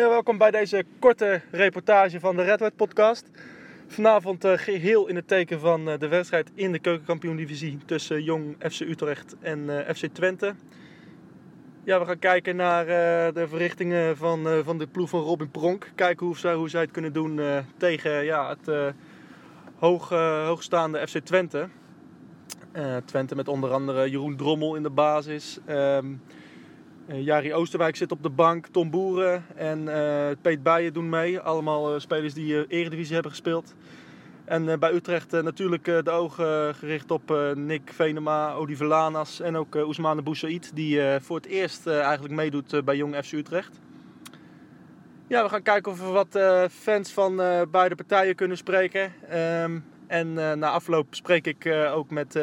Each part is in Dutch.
Ja, welkom bij deze korte reportage van de Red White podcast. Vanavond uh, geheel in het teken van uh, de wedstrijd in de keukenkampioen-divisie tussen Jong FC Utrecht en uh, FC Twente. Ja, we gaan kijken naar de verrichtingen van, van de ploeg van Robin Pronk. Kijken hoe zij, hoe zij het kunnen doen tegen ja, het hoog, hoogstaande FC Twente. Twente met onder andere Jeroen Drommel in de basis. Uh, Jari Oosterwijk zit op de bank, Tom Boeren en uh, Peet Bijen doen mee. Allemaal uh, spelers die Eredivisie hebben gespeeld. En bij Utrecht natuurlijk de ogen gericht op Nick Venema, Odi Lanas en ook Ousmane Boussaïd. Die voor het eerst eigenlijk meedoet bij Jong FC Utrecht. Ja, we gaan kijken of we wat fans van beide partijen kunnen spreken. Um, en na afloop spreek ik ook met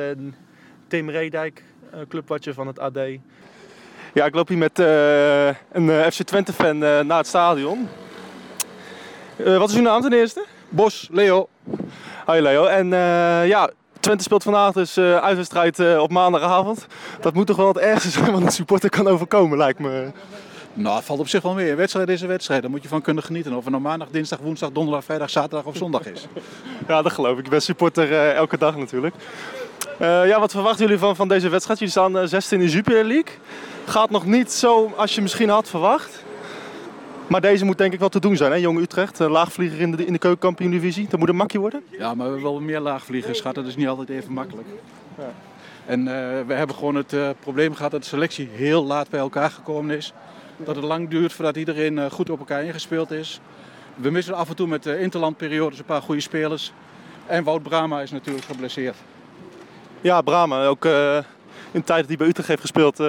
Tim Redijk, clubwatcher van het AD. Ja, ik loop hier met uh, een uh, FC Twente fan uh, naar het stadion. wat is uw naam ten eerste? Bos, Leo. Hoi Leo. En ja, Twente speelt vandaag dus uitwedstrijd op maandagavond. Dat moet toch wel het ergste zijn wat een supporter kan overkomen, lijkt me. Nou, het valt op zich wel weer. Een wedstrijd is een wedstrijd. Daar moet je van kunnen genieten. Of het nou maandag, dinsdag, woensdag, donderdag, vrijdag, zaterdag of zondag is. ja, dat geloof ik. Ik ben supporter elke dag natuurlijk. Ja, wat verwachten jullie van, van deze wedstrijd? Jullie staan 16 in de Jupiler League. Gaat nog niet zo als je misschien had verwacht. Maar deze moet denk ik wel te doen zijn, hè? Jong Utrecht, eh, laagvlieger in de, in de keukenkampioen-divisie. Dat moet een makkie worden. Ja, maar we hebben wel meer laagvliegers gehad. Dat is niet altijd even makkelijk. Ja. En uh, we hebben gewoon het uh, probleem gehad dat de selectie heel laat bij elkaar gekomen is. Dat het lang duurt voordat iedereen uh, goed op elkaar ingespeeld is. We missen af en toe met de interlandperiodes een paar goede spelers. En Wout Brama is natuurlijk geblesseerd. Ja, Brama. Ook in de tijd dat hij bij Utrecht heeft gespeeld, uh,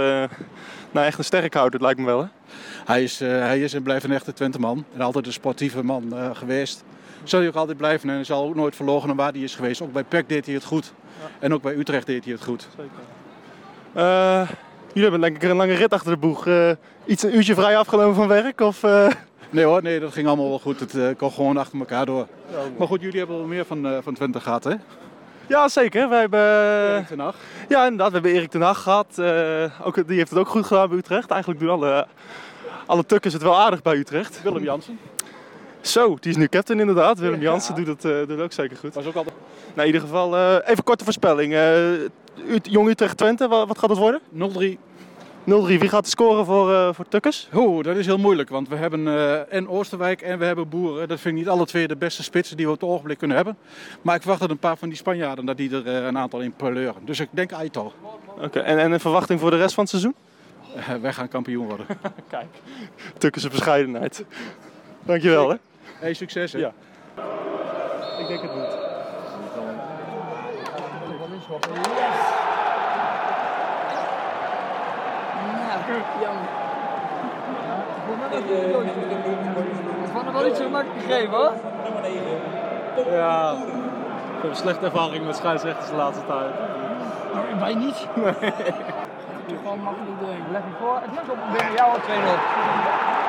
nou echt een sterkhouder, lijkt me wel. Hè? Hij, is, uh, hij is en blijft een echte Twenteman. En altijd een sportieve man geweest. Zal hij ook altijd blijven en hij zal ook nooit verlogen waar hij is geweest. Ook bij PEC deed hij het goed. Ja. En ook bij Utrecht deed hij het goed. Zeker. jullie hebben denk ik een lange rit achter de boeg. iets een uurtje vrij afgenomen van werk? Of, Nee hoor, nee, dat ging allemaal wel goed. Het kon gewoon achter elkaar door. Ja, maar goed, jullie hebben wel meer van, van Twente gehad, hè? Ja, zeker. Wij hebben... Erik ten Hag. Ja, inderdaad. We hebben Erik ten Hag gehad. Uh, ook, die heeft het ook goed gedaan bij Utrecht. Eigenlijk doen alle, alle tukkers het wel aardig bij Utrecht. Willem Jansen. Zo, die is nu captain inderdaad. Willem ja. Jansen doet het, uh, doet het ook zeker goed. Was ook altijd... Nou, in ieder geval, uh, even korte voorspelling. Jong Utrecht-Twente, wat, wat gaat het worden? 0-3. 0-3. Wie gaat de scoren voor, uh, voor Tukkers? Oeh, dat is heel moeilijk, want we hebben uh, en Oosterwijk en we hebben Boeren. Dat vind ik niet alle twee de beste spitsen die we op het ogenblik kunnen hebben. Maar ik verwacht dat een paar van die Spanjaarden, dat die er uh, een aantal in pleuren. Dus ik denk Aitor. Oké, okay. en, en een verwachting voor de rest van het seizoen? wij gaan kampioen worden. Kijk, Tukkers bescheidenheid. Dankjewel hè. Hey, succes hè. Ja. Ik denk het niet. Jammer. Ik vond het wel niet zo makkelijk gegeven hoor. Nummer 9. Ja, ik heb een slechte ervaring met scheidsrechters de laatste tijd. Nou, wij niet. Nee. Gewoon makkelijk erin. Leg je voor. Het is op binnen jou 2-0. Dat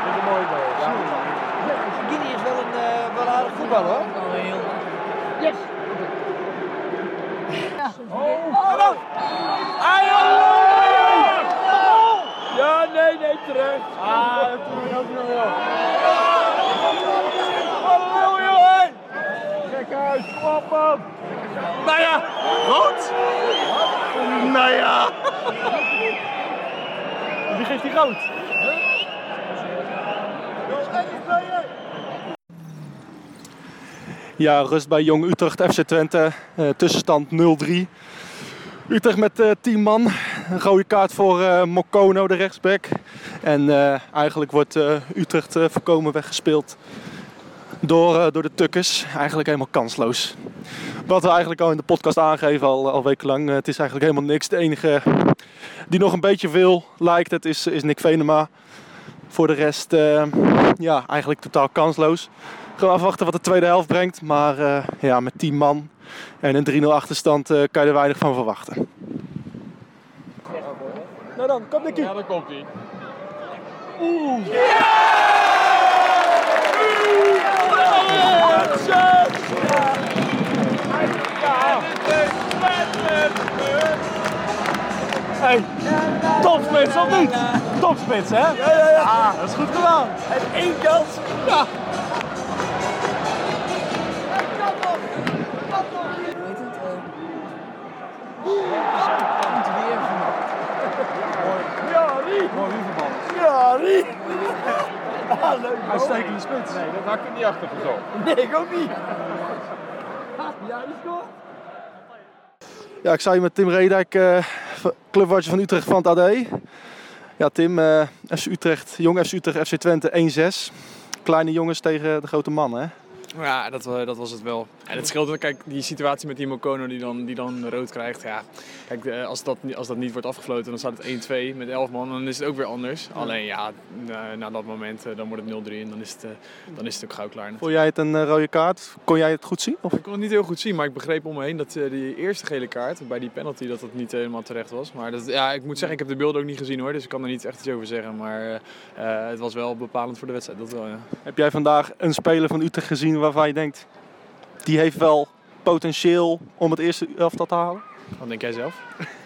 is een mooie goal. Ja. Gini is wel een, uh, wel aardig voetbal hoor. Yes! Ja. Oh! oh. oh. Nee, terecht. Ah, dat doen we ook nog wel. Halleluja, hé! Kijk uit, op, man. Nou ja, rood? Nou ja. Wie geeft die rood? Ja, rust bij Jong Utrecht FC Twente. Uh, tussenstand 0-3. Utrecht met uh, 10 man. Een rode kaart voor uh, Mokono, de rechtsback. En uh, eigenlijk wordt uh, Utrecht voorkomen weggespeeld door, door de Tukkers. Eigenlijk helemaal kansloos. Wat we eigenlijk al in de podcast aangeven, al, al wekenlang. het is eigenlijk helemaal niks. De enige die nog een beetje veel lijkt, het is, is Nick Venema. Voor de rest, ja, eigenlijk totaal kansloos. Gaan afwachten wat de tweede helft brengt. Maar ja, met 10 man en een 3-0 achterstand kan je er weinig van verwachten. Dan, kom Nicky. Ja, dan komt hij. Oeh. Ja! Hey, topsplits of niet? topspits, hè? Ja, ja, ja. Ah, dat is goed gedaan. En één kans. Ja, Ja, Rie. Ah, leuk. Uitstekende spits. Nee, dat had ik niet achter gezocht. Nee, ik ook niet. Ja, die scoort. Ja, ik sta hier met Tim Redijk, uh, clubwatcher van Utrecht van het AD. Ja, Tim, uh, FC Utrecht, jong FC Utrecht, FC Twente 1-6. Kleine jongens tegen de grote mannen, hè? Ja, dat, uh, dat was het wel. En het scheelt, kijk, die situatie met die Mokono die dan, die dan rood krijgt. Ja, kijk, uh, als, dat, als dat niet wordt afgefloten, dan staat het 1-2 met 11 man. Dan is het ook weer anders. Ja. Alleen ja, na, na, dat moment, uh, dan wordt het 0-3 en dan is het, dan is het ook gauw klaar. Vond jij het een rode kaart? Kon jij het goed zien? Of? Ik kon het niet heel goed zien, maar ik begreep om me heen dat die eerste gele kaart, bij die penalty, dat dat niet helemaal terecht was. Maar dat, ja, ik moet zeggen, ik heb de beelden ook niet gezien hoor, dus ik kan er niet echt iets over zeggen. Maar het was wel bepalend voor de wedstrijd, dat wel ja. Heb jij vandaag een speler van Utrecht gezien waarvan je denkt, die heeft wel potentieel om het eerste elftal te halen? Wat denk jij zelf?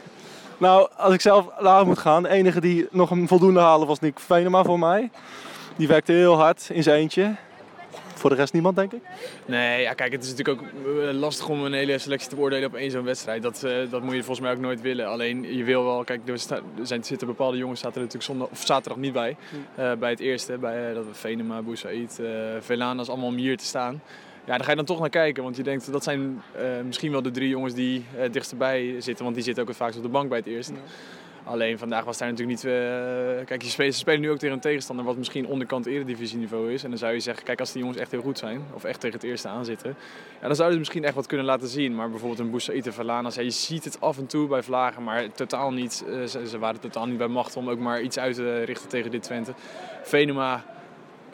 nou, als ik zelf naar moet gaan, de enige die nog een voldoende halen was Nick Venema voor mij. Die werkte heel hard in zijn eentje. Voor de rest niemand, denk ik? Nee, ja, kijk, het is natuurlijk ook lastig om een hele selectie te beoordelen op één zo'n wedstrijd. Dat, uh, dat moet je volgens mij ook nooit willen. Alleen, je wil wel, kijk, er, er zijn, zitten bepaalde jongens zaten er natuurlijk zondag, of zaterdag niet bij. Uh, bij het eerste, bij uh, dat Venema, Boussaïd, uh, Velanas, allemaal om hier te staan. Ja, daar ga je dan toch naar kijken. Want je denkt, dat zijn uh, misschien wel de drie jongens die uh, dichterbij zitten. Want die zitten ook het vaakst op de bank bij het eerst. Ja. Alleen vandaag was daar natuurlijk niet... Uh, kijk, je spelen, ze spelen nu ook tegen een tegenstander wat misschien onderkant eredivisieniveau is. En dan zou je zeggen, kijk, als die jongens echt heel goed zijn, of echt tegen het eerste aanzitten, ja, dan zouden ze misschien echt wat kunnen laten zien. Maar bijvoorbeeld een Boussaïd en Valanas, je ziet het af en toe bij Vlagen, maar totaal niet, uh, ze, ze, waren totaal niet bij macht om ook maar iets uit te richten tegen dit Twente. Venema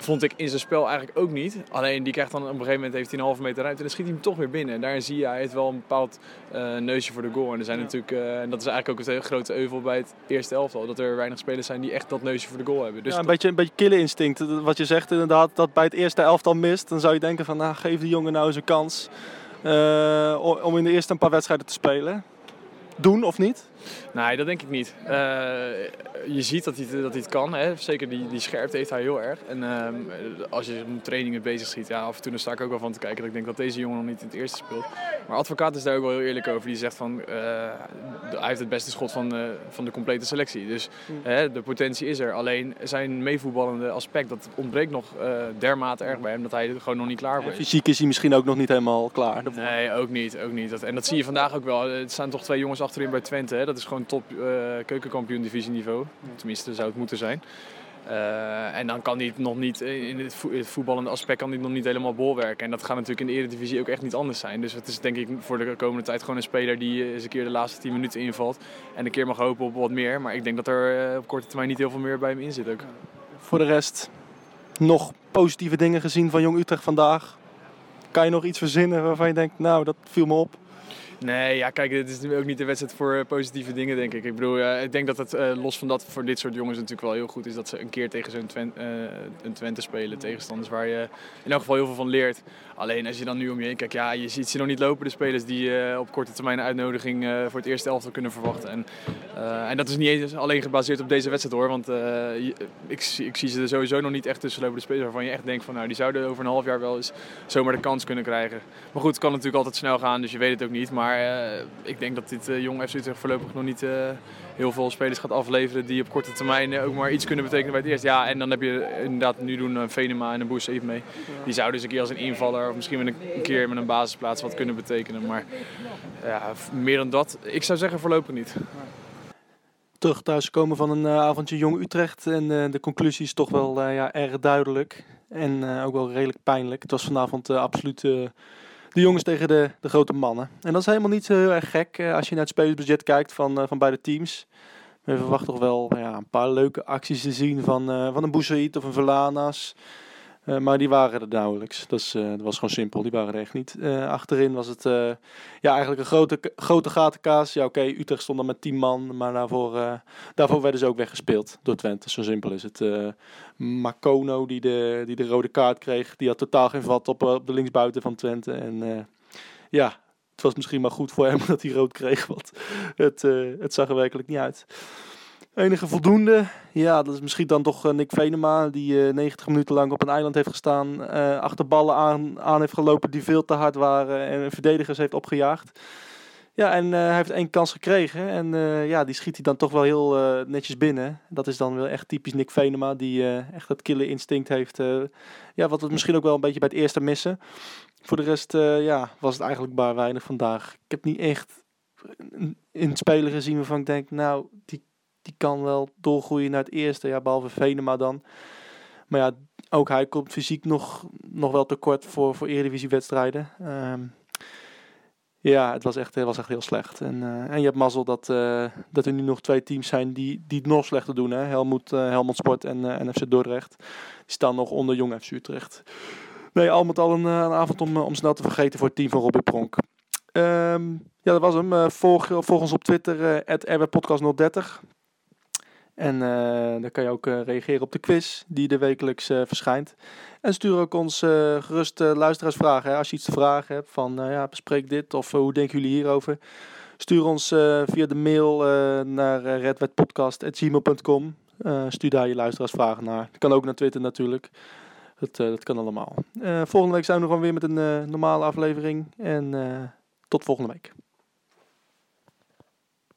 vond ik in zijn spel eigenlijk ook niet. Alleen die krijgt dan op een gegeven moment heeft hij een halve meter ruimte en dan schiet hij hem toch weer binnen. En daarin zie je, hij heeft wel een bepaald uh, neusje voor de goal. En er zijn ja. natuurlijk, uh, en dat is eigenlijk ook het grote euvel bij het eerste elftal, dat er weinig spelers zijn die echt dat neusje voor de goal hebben. Dus ja, een beetje, een beetje kille instinct. Wat je zegt inderdaad, dat bij het eerste elftal mist, dan zou je denken van, nou geef die jongen nou eens een kans uh, om in de eerste een paar wedstrijden te spelen. Doen of niet? Nee, dat denk ik niet. Uh, je ziet dat hij, dat hij het kan. Hè. Zeker die, die scherpte heeft hij heel erg. En uh, als je met trainingen bezig ziet, ja, af en toe sta ik ook wel van te kijken. Dat ik denk dat deze jongen nog niet in het eerste speelt. Maar advocaat is daar ook wel heel eerlijk over. Die zegt van, uh, hij heeft het beste schot van, van de complete selectie. Dus mm. de potentie is er. Alleen zijn meevoetballende aspect, dat ontbreekt nog dermate erg bij hem. Dat hij er gewoon nog niet klaar voor is. Fysiek is hij misschien ook nog niet helemaal klaar. Nee, ook niet. Ook niet. Dat, en dat zie je vandaag ook wel. Er staan toch twee jongens achterin bij Twente. Hè. Dat is gewoon top uh, keukenkampioen divisieniveau. Tenminste, zou het moeten zijn. Uh, en dan kan hij het nog niet, in het, vo het voetballende aspect kan hij nog niet helemaal bolwerken. En dat gaat natuurlijk in de Eredivisie ook echt niet anders zijn. Dus het is denk ik voor de komende tijd gewoon een speler die eens een keer de laatste 10 minuten invalt. En een keer mag hopen op wat meer. Maar ik denk dat er op korte termijn niet heel veel meer bij hem in zit ook. Voor de rest, nog positieve dingen gezien van Jong Utrecht vandaag? Kan je nog iets verzinnen waarvan je denkt, nou dat viel me op? Nee, ja, kijk, dit is ook niet de wedstrijd voor positieve dingen, denk ik. Ik bedoel, ik denk dat het uh, los van dat voor dit soort jongens natuurlijk wel heel goed is dat ze een keer tegen zo'n Twente, een Twente spelen. Tegenstanders waar je in elk geval heel veel van leert. Alleen als je dan nu om je heen kijkt, ja, je ziet ze nog niet lopen, de spelers die op korte termijn een uitnodiging voor het eerste elftal kunnen verwachten. En, en dat is niet eens alleen gebaseerd op deze wedstrijd hoor, want ik, ik, zie ze er sowieso nog niet echt tussen lopen. De spelers waarvan je echt denkt van, nou, die zouden over een half jaar wel eens zomaar de kans kunnen krijgen. Maar goed, het kan natuurlijk altijd snel gaan, dus je weet het ook niet. Maar maar uh, ik denk dat dit uh, jong FC Utrecht voorlopig nog niet uh, heel veel spelers gaat afleveren die op korte termijn ook maar iets kunnen betekenen bij het eerst. Ja, en dan heb je inderdaad nu doen Venema en een Boes even mee. Die zouden dus een keer als een invaller of misschien met een, keer met een basisplaats wat kunnen betekenen. Maar ja, meer dan dat, ik zou zeggen voorlopig niet. Terug thuis komen van een avondje Jong Utrecht en de conclusie is toch wel ja, erg duidelijk. En ook wel redelijk pijnlijk. Het was vanavond absoluut de jongens tegen de, de grote mannen. En dat is helemaal niet zo heel erg gek uh, als je naar het spelersbudget kijkt van, uh, van beide teams. We verwachten toch wel ja, een paar leuke acties te zien van, uh, van een Boussaïd of een Verlanas. Maar die waren er nauwelijks. Dat, is, dat, was gewoon simpel. Die waren er echt niet. achterin was het ja, eigenlijk een grote, grote gatenkaas. Ja, oké, Utrecht stond dan met 10 man. Maar daarvoor, daarvoor werden ze ook weggespeeld door Twente. Zo simpel is het. Makono, die de, die de rode kaart kreeg, die had totaal geen vat op, op de linksbuiten van Twente. En ja, het was misschien maar goed voor hem dat hij rood kreeg, want het, het zag er werkelijk niet uit. Enige voldoende, ja, dat is misschien dan toch Nick Venema, die uh, 90 minuten lang op een eiland heeft gestaan, uh, achter ballen aan, aan heeft gelopen die veel te hard waren en verdedigers heeft opgejaagd. Ja, en hij heeft één kans gekregen. En ja, die schiet hij dan toch wel heel netjes binnen. Dat is dan wel echt typisch Nick Venema, die echt dat killer instinct heeft. ja, wat we misschien ook wel een beetje bij het eerste missen. Voor de rest ja, was het eigenlijk maar weinig vandaag. Ik heb niet echt een speler gezien waarvan ik denk, nou, die, die kan wel doorgroeien naar het eerste. Ja, behalve Venema dan. Maar ja, ook hij komt fysiek nog, nog wel tekort voor, voor Eredivisie-wedstrijden. Um, ja, het was echt, was echt heel slecht. En, uh, en je hebt mazzel dat, uh, dat er nu nog twee teams zijn die, die het nog slechter doen. Hè? Helmond, uh, Sport en, en FC Dordrecht. Die staan nog onder Jong FC Utrecht. Nee, al met al een, een avond om, om snel te vergeten voor het team van Robin Pronk. Um, ja, dat was hem. volg, ons op Twitter, uh, rwpodcast030. En uh, dan kan je ook uh, reageren op de quiz die er wekelijks uh, verschijnt. En stuur ook ons gerust luisteraarsvragen. Hè. Als je iets te vragen hebt van ja, bespreek dit of hoe denken jullie hierover. Stuur ons via de mail naar redwetpodcast.gmail.com. stuur daar je luisteraarsvragen naar. Dat kan ook naar Twitter natuurlijk. Dat, dat kan allemaal. volgende week zijn we gewoon weer met een normale aflevering. En tot volgende week.